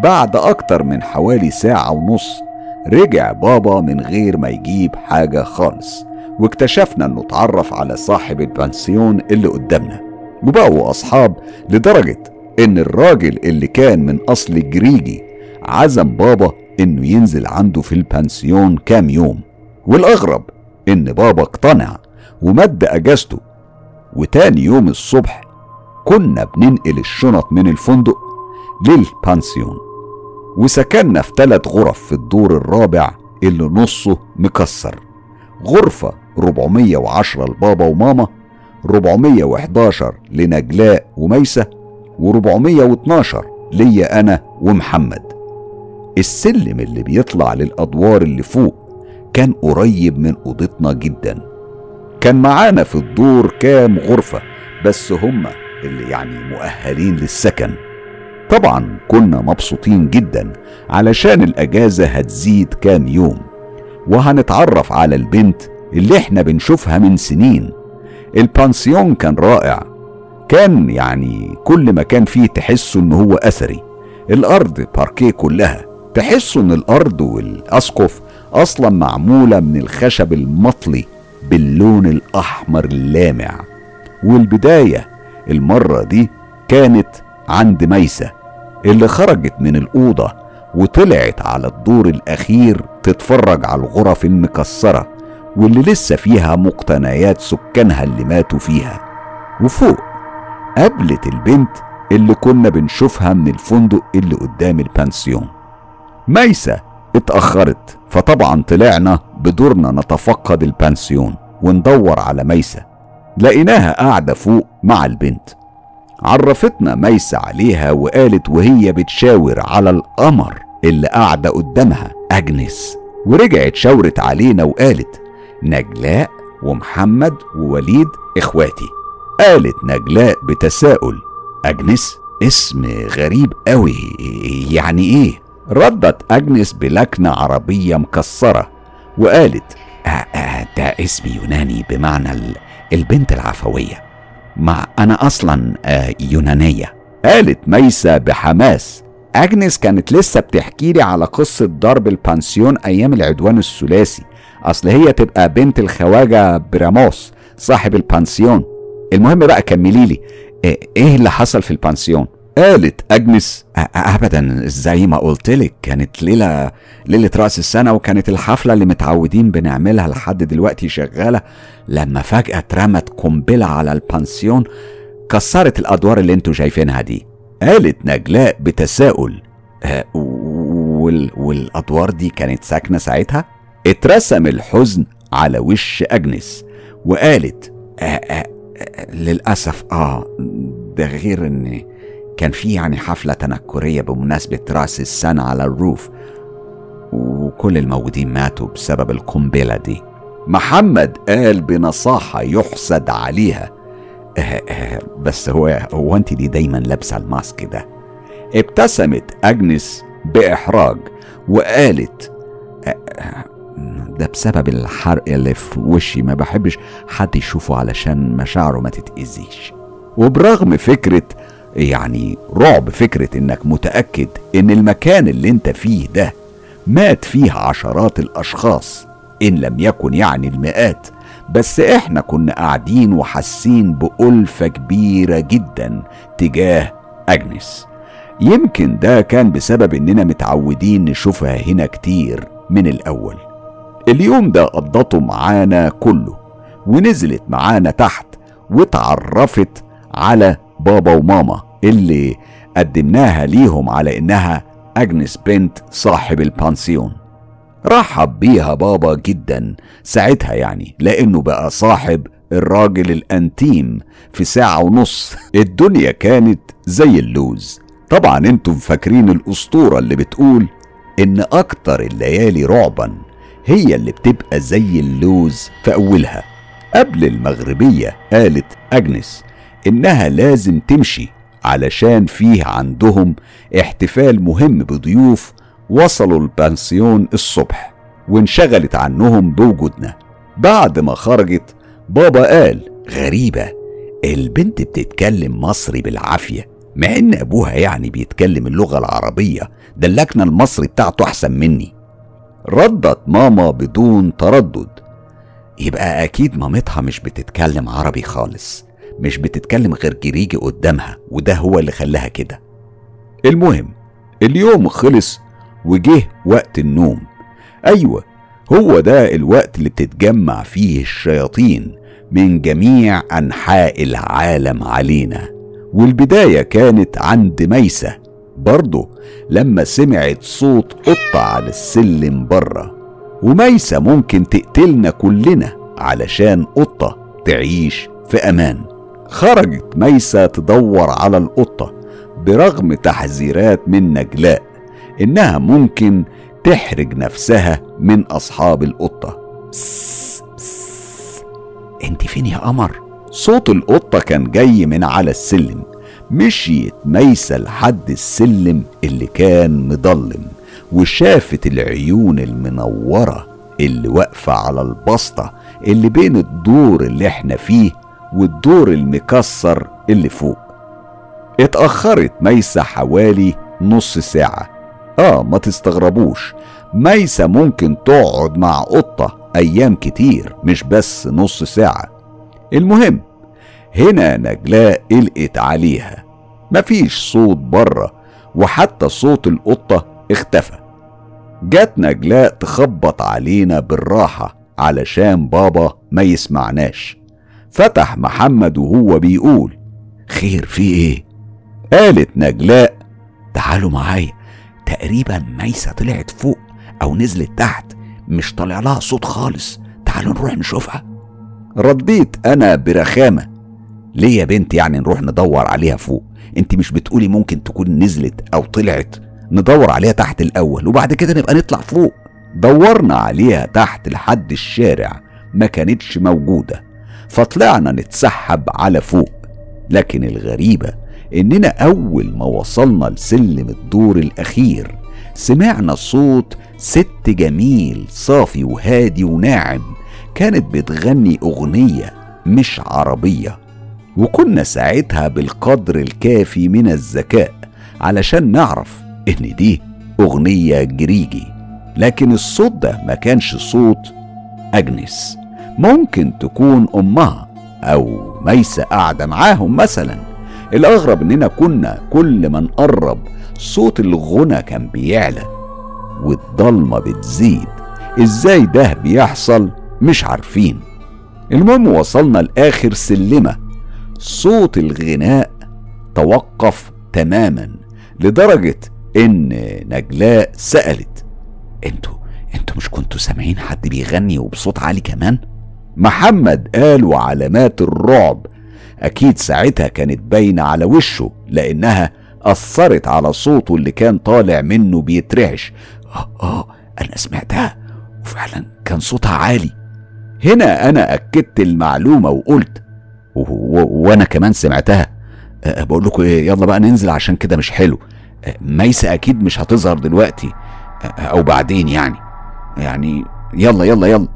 بعد أكتر من حوالي ساعة ونص رجع بابا من غير ما يجيب حاجة خالص واكتشفنا إنه اتعرف على صاحب البنسيون اللي قدامنا. وبقوا أصحاب لدرجة إن الراجل اللي كان من أصل جريجي عزم بابا إنه ينزل عنده في البنسيون كام يوم. والأغرب إن بابا اقتنع ومد أجازته وتاني يوم الصبح كنا بننقل الشنط من الفندق للبانسيون وسكننا في ثلاث غرف في الدور الرابع اللي نصه مكسر. غرفة 410 لبابا وماما 411 لنجلاء وميسة و412 ليا أنا ومحمد. السلم اللي بيطلع للأدوار اللي فوق كان قريب من أوضتنا جدا. كان معانا في الدور كام غرفة بس هما اللي يعني مؤهلين للسكن. طبعا كنا مبسوطين جدا علشان الأجازة هتزيد كام يوم. وهنتعرف على البنت اللي إحنا بنشوفها من سنين. البانسيون كان رائع. كان يعني كل مكان فيه تحسه إن هو أثري. الأرض باركيه كلها. تحسوا إن الأرض والأسقف أصلا معمولة من الخشب المطلي باللون الأحمر اللامع. والبداية المرة دي كانت عند ميسة اللي خرجت من الأوضة وطلعت على الدور الأخير تتفرج على الغرف المكسرة واللي لسه فيها مقتنيات سكانها اللي ماتوا فيها. وفوق قابلت البنت اللي كنا بنشوفها من الفندق اللي قدام البانسيون ميسة اتأخرت فطبعا طلعنا بدورنا نتفقد البانسيون وندور على ميسة لقيناها قاعدة فوق مع البنت. عرفتنا ميسة عليها وقالت وهي بتشاور على القمر اللي قاعدة قدامها أجنس. ورجعت شاورت علينا وقالت نجلاء ومحمد ووليد إخواتي. قالت نجلاء بتساؤل أجنس اسم غريب قوي يعني إيه؟ ردت أجنس بلكنة عربية مكسرة وقالت آه آه ده اسم يوناني بمعنى ال- البنت العفوية. ما أنا أصلا آه يونانية. قالت ميسة بحماس أجنس كانت لسه بتحكي لي على قصة ضرب البانسيون أيام العدوان الثلاثي. أصل هي تبقى بنت الخواجة براموس صاحب البانسيون المهم بقى كملي لي إيه اللي حصل في البانسيون قالت أجنس أبدا زي ما قلت لك كانت ليلة ليلة رأس السنة وكانت الحفلة اللي متعودين بنعملها لحد دلوقتي شغالة. لما فجأة اترمت قنبلة على البانسيون كسرت الأدوار اللي أنتوا شايفينها دي. قالت نجلاء بتساؤل آه وال... والأدوار دي كانت ساكنة ساعتها؟ اترسم الحزن على وش أجنس وقالت آه آه للأسف آه ده غير إن كان في يعني حفلة تنكرية بمناسبة رأس السنة على الروف وكل الموجودين ماتوا بسبب القنبلة دي. محمد قال بنصاحة يحسد عليها. بس هو هو انت ليه دايما لابسة الماسك ده. ابتسمت أجنس بإحراج وقالت ده بسبب الحرق اللي في وشي ما بحبش حد يشوفه علشان مشاعره ما تتأذيش. وبرغم فكرة يعني رعب فكرة إنك متأكد إن المكان اللي أنت فيه ده مات فيه عشرات الأشخاص إن لم يكن يعني المئات. بس إحنا كنا قاعدين وحاسين بألفة كبيرة جدا تجاه أجنس. يمكن ده كان بسبب إننا متعودين نشوفها هنا كتير من الأول. اليوم ده قضته معانا كله ونزلت معانا تحت واتعرفت على بابا وماما اللي قدمناها ليهم على إنها أجنس بنت صاحب البانسيون. رحب بيها بابا جدا ساعتها يعني لأنه بقى صاحب الراجل الأنتيم في ساعة ونص. *laughs* الدنيا كانت زي اللوز. طبعا أنتم فاكرين الأسطورة اللي بتقول إن أكتر الليالي رعبا هي اللي بتبقى زي اللوز في أولها. قبل المغربية قالت أجنس إنها لازم تمشي علشان فيه عندهم احتفال مهم بضيوف وصلوا البنسيون الصبح وانشغلت عنهم بوجودنا. بعد ما خرجت بابا قال غريبة البنت بتتكلم مصري بالعافية مع إن أبوها يعني بيتكلم اللغة العربية ده اللكنة المصري بتاعته أحسن مني. ردت ماما بدون تردد يبقى أكيد مامتها مش بتتكلم عربي خالص. مش بتتكلم غير جريجي قدامها وده هو اللي خلاها كده. المهم اليوم خلص وجه وقت النوم. أيوه هو ده الوقت اللي بتتجمع فيه الشياطين من جميع أنحاء العالم علينا. والبداية كانت عند ميسة. برضه لما سمعت صوت قطة على السلم بره. وميسة ممكن تقتلنا كلنا علشان قطة تعيش في أمان. خرجت ميسه تدور على القطة برغم تحذيرات من نجلاء إنها ممكن تحرج نفسها من أصحاب القطة. بس بس أنت فين يا قمر؟ صوت القطة كان جاي من على السلم. مشيت ميسة لحد السلم اللي كان مضلم وشافت العيون المنورة اللي واقفة على البسطة اللي بين الدور اللي إحنا فيه والدور المكسر اللي فوق. اتأخرت ميسة حوالي نص ساعة. آه ما تستغربوش. ميسة ممكن تقعد مع قطة أيام كتير مش بس نص ساعة. المهم هنا نجلاء قلقت عليها. مفيش صوت بره وحتى صوت القطة اختفى. جت نجلاء تخبط علينا بالراحة علشان بابا ما يسمعناش. فتح محمد وهو بيقول خير في إيه؟ قالت نجلاء تعالوا معايا. تقريبا ميسة طلعت فوق أو نزلت تحت مش طالع لها صوت خالص. تعالوا نروح نشوفها. رديت أنا برخامة ليه يا بنت يعني نروح ندور عليها فوق؟ أنت مش بتقولي ممكن تكون نزلت أو طلعت ندور عليها تحت الأول وبعد كده نبقى نطلع فوق. دورنا عليها تحت لحد الشارع ما كانتش موجودة. فطلعنا نتسحب على فوق. لكن الغريبة إننا أول ما وصلنا لسلم الدور الأخير سمعنا صوت ست جميل صافي وهادي وناعم كانت بتغني أغنية مش عربية. وكنا ساعتها بالقدر الكافي من الذكاء علشان نعرف إن دي أغنية جريجي. لكن الصوت ده ما كانش صوت أجنس. ممكن تكون أمها أو ميسة قاعدة معاهم مثلا. الأغرب إننا كنا كل ما نقرب صوت الغنى كان بيعلى والضلمة بتزيد. إزاي ده بيحصل؟ مش عارفين. المهم وصلنا لآخر سلمة. صوت الغناء توقف تماما لدرجة إن نجلاء سألت أنتوا أنتوا مش كنتوا سامعين حد بيغني وبصوت عالي كمان؟ محمد قال وعلامات الرعب. أكيد ساعتها كانت باينة على وشه لأنها أثرت على صوته اللي كان طالع منه بيترعش. آه آه أنا سمعتها وفعلا كان صوتها عالي. هنا أنا أكدت المعلومة وقلت و- و- وأنا كمان سمعتها. أه بقول لكم إيه يلا بقى ننزل عشان كده مش حلو. أه ميسة أكيد مش هتظهر دلوقتي أه أو بعدين يعني. يعني يلا يلا يلا.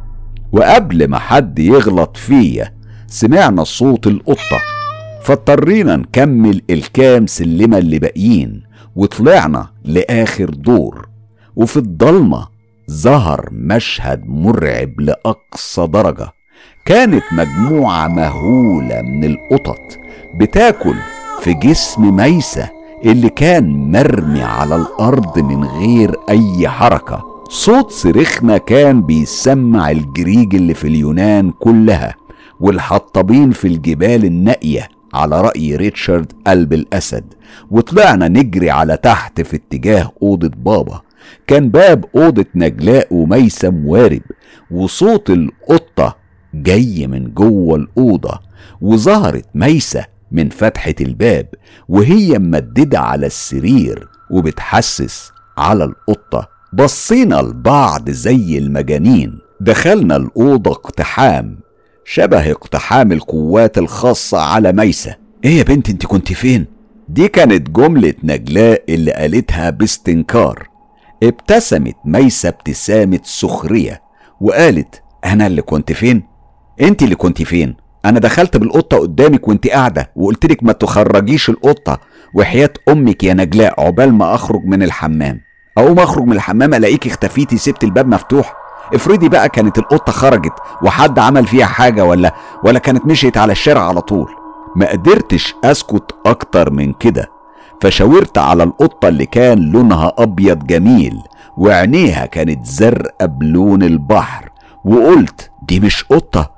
وقبل ما حد يغلط فيا سمعنا صوت القطة فاضطرينا نكمل الكام سلمة اللي باقيين وطلعنا لآخر دور وفي الضلمة ظهر مشهد مرعب لأقصى درجة كانت مجموعة مهولة من القطط بتاكل في جسم ميسة اللي كان مرمي على الأرض من غير أي حركة. صوت صريخنا كان بيسمع الجريج اللي في اليونان كلها والحطابين في الجبال النائية على رأي ريتشارد قلب الأسد. وطلعنا نجري على تحت في اتجاه أوضة بابا. كان باب أوضة نجلاء وميسة موارب وصوت القطة جاي من جوه الأوضة وظهرت ميسة من فتحة الباب وهي ممددة على السرير وبتحسس على القطة. بصينا لبعض زي المجانين دخلنا الأوضة اقتحام شبه اقتحام القوات الخاصة على ميسة إيه يا بنت انت كنت فين؟ دي كانت جملة نجلاء اللي قالتها باستنكار ابتسمت ميسة ابتسامة سخرية وقالت أنا اللي كنت فين؟ أنت اللي كنت فين؟ أنا دخلت بالقطة قدامك وأنت قاعدة وقلتلك ما تخرجيش القطة وحياة أمك يا نجلاء عقبال ما أخرج من الحمام أقوم أخرج من الحمام ألاقيك اختفيتي سبت الباب مفتوح. افرضي بقى كانت القطة خرجت وحد عمل فيها حاجة ولا ولا كانت مشيت على الشارع على طول. ما قدرتش أسكت أكتر من كده. فشاورت على القطة اللي كان لونها أبيض جميل وعينيها كانت زرقاء بلون البحر وقلت دي مش قطة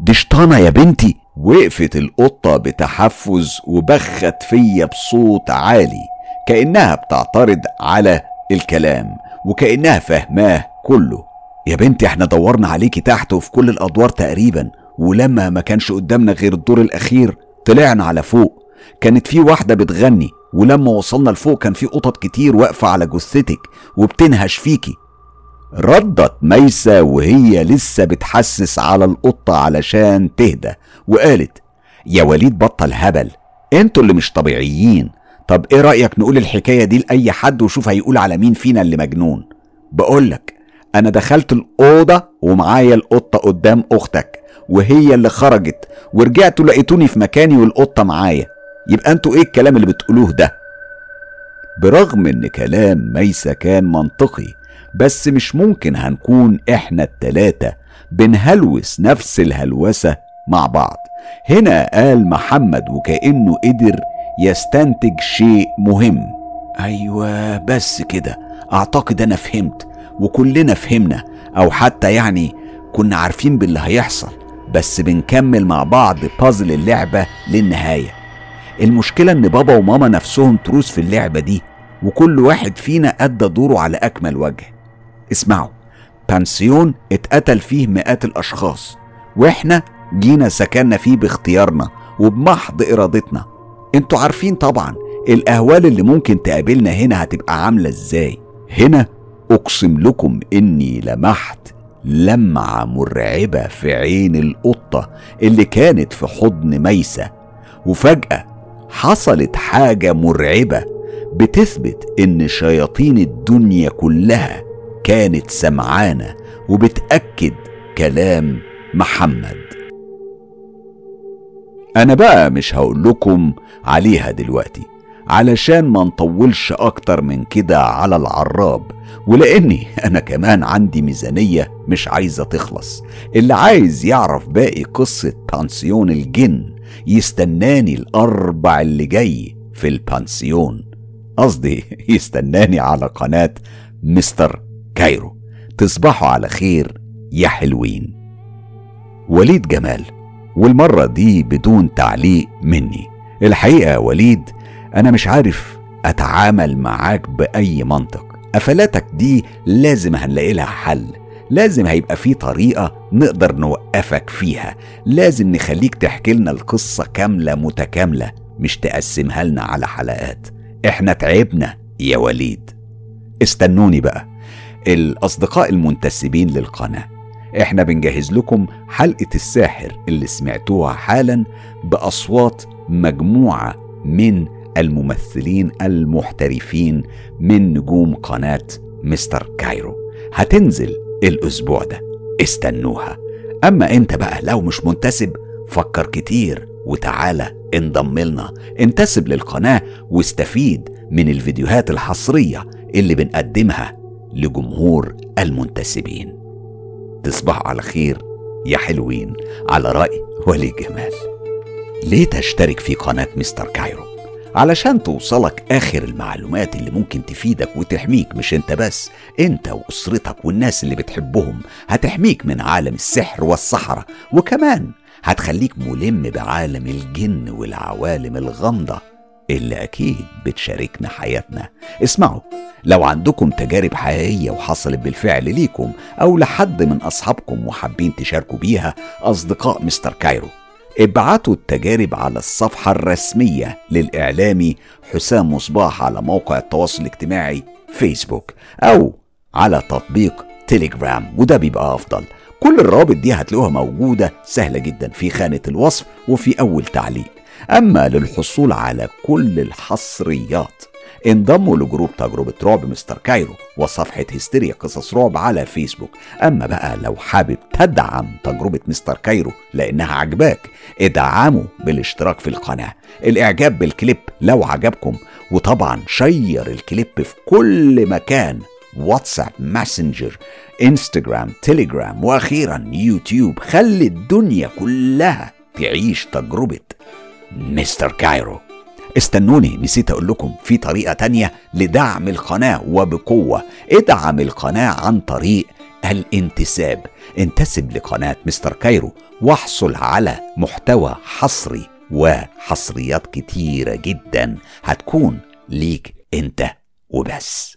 دي شطانة يا بنتي. وقفت القطة بتحفز وبخت فيا بصوت عالي كأنها بتعترض على الكلام وكأنها فهماه كله. يا بنتي إحنا دورنا عليكي تحت وفي كل الأدوار تقريبا ولما ما كانش قدامنا غير الدور الأخير طلعنا على فوق. كانت في واحدة بتغني ولما وصلنا لفوق كان في قطط كتير واقفة على جثتك وبتنهش فيكي. ردت ميسة وهي لسه بتحسس على القطة علشان تهدى وقالت يا وليد بطل هبل. أنتوا اللي مش طبيعيين. طب إيه رأيك نقول الحكاية دي لأي حد وشوف هيقول على مين فينا اللي مجنون؟ بقولك أنا دخلت الأوضة ومعايا القطة قدام أختك وهي اللي خرجت ورجعتوا لقيتوني في مكاني والقطة معايا. يبقى أنتوا إيه الكلام اللي بتقولوه ده؟ برغم إن كلام ميسة كان منطقي بس مش ممكن هنكون إحنا التلاتة بنهلوس نفس الهلوسة مع بعض. هنا قال محمد وكأنه قدر يستنتج شيء مهم. أيوه بس كده. أعتقد أنا فهمت وكلنا فهمنا أو حتى يعني كنا عارفين باللي هيحصل بس بنكمل مع بعض بازل اللعبة للنهاية. المشكلة إن بابا وماما نفسهم تروس في اللعبة دي وكل واحد فينا أدى دوره على أكمل وجه. اسمعوا بانسيون اتقتل فيه مئات الأشخاص وإحنا جينا سكننا فيه باختيارنا وبمحض إرادتنا. أنتوا عارفين طبعا الأهوال اللي ممكن تقابلنا هنا هتبقى عاملة إزاي. هنا أقسم لكم إني لمحت لمعة مرعبة في عين القطة اللي كانت في حضن ميسة وفجأة حصلت حاجة مرعبة بتثبت إن شياطين الدنيا كلها كانت سمعانة وبتأكد كلام محمد. أنا بقى مش هقول لكم عليها دلوقتي علشان ما نطولش أكتر من كده على العراب ولأني *laughs* أنا كمان عندي ميزانية مش عايزة تخلص. اللي عايز يعرف باقي قصة بانسيون الجن يستناني الأربع اللي جاي في البانسيون. قصدي *laughs* يستناني على قناة مستر كايرو. تصبحوا على خير يا حلوين. وليد جمال. والمرة دي بدون تعليق مني. الحقيقة وليد أنا مش عارف أتعامل معاك بأي منطق. قفلاتك دي لازم هنلاقي لها حل. لازم هيبقى في طريقة نقدر نوقفك فيها. لازم نخليك تحكي لنا القصة كاملة متكاملة مش تقسمها لنا على حلقات. إحنا تعبنا يا وليد. استنوني بقى. الأصدقاء المنتسبين للقناة. إحنا بنجهز لكم حلقة الساحر اللي سمعتوها حالا بأصوات مجموعة من الممثلين المحترفين من نجوم قناة مستر كايرو. هتنزل الأسبوع ده. استنوها. أما أنت بقى لو مش منتسب فكر كتير وتعالى انضم لنا. انتسب للقناة واستفيد من الفيديوهات الحصرية اللي بنقدمها لجمهور المنتسبين. تصبحوا على خير يا حلوين على رأي ولي جمال. ليه تشترك في قناة مستر كايرو؟ علشان توصلك آخر المعلومات اللي ممكن تفيدك وتحميك مش انت بس انت وأسرتك والناس اللي بتحبهم هتحميك من عالم السحر والسحرة وكمان هتخليك ملم بعالم الجن والعوالم الغامضة اللي أكيد بتشاركنا حياتنا. اسمعوا لو عندكم تجارب حقيقية وحصلت بالفعل ليكم أو لحد من أصحابكم وحابين تشاركوا بيها أصدقاء مستر كايرو ابعتوا التجارب على الصفحة الرسمية للإعلامي حسام مصباح على موقع التواصل الاجتماعي فيسبوك أو على تطبيق تيليجرام وده بيبقى أفضل. كل الروابط دي هتلاقوها موجودة سهلة جدا في خانة الوصف وفي أول تعليق. أما للحصول على كل الحصريات انضموا ل group تجربة رعب مستر كايرو وصفحة هستيريا قصص رعب على فيسبوك. أما بقى لو حابب تدعم تجربة مستر كايرو لأنها عجباك ادعموا بالاشتراك في القناة. الإعجاب بالكليب لو عجبكم وطبعا share الكليب في كل مكان واتساب ماسنجر إنستجرام تيليجرام وأخيرا يوتيوب. خلي الدنيا كلها تعيش تجربة مستر كايرو. استنوني نسيت أقول لكم في طريقة تانية لدعم القناة وبقوة. ادعم القناة عن طريق الانتساب. انتسب لقناة مستر كايرو واحصل على محتوى حصري وحصريات كتيرة جدا. هتكون ليك أنت وبس.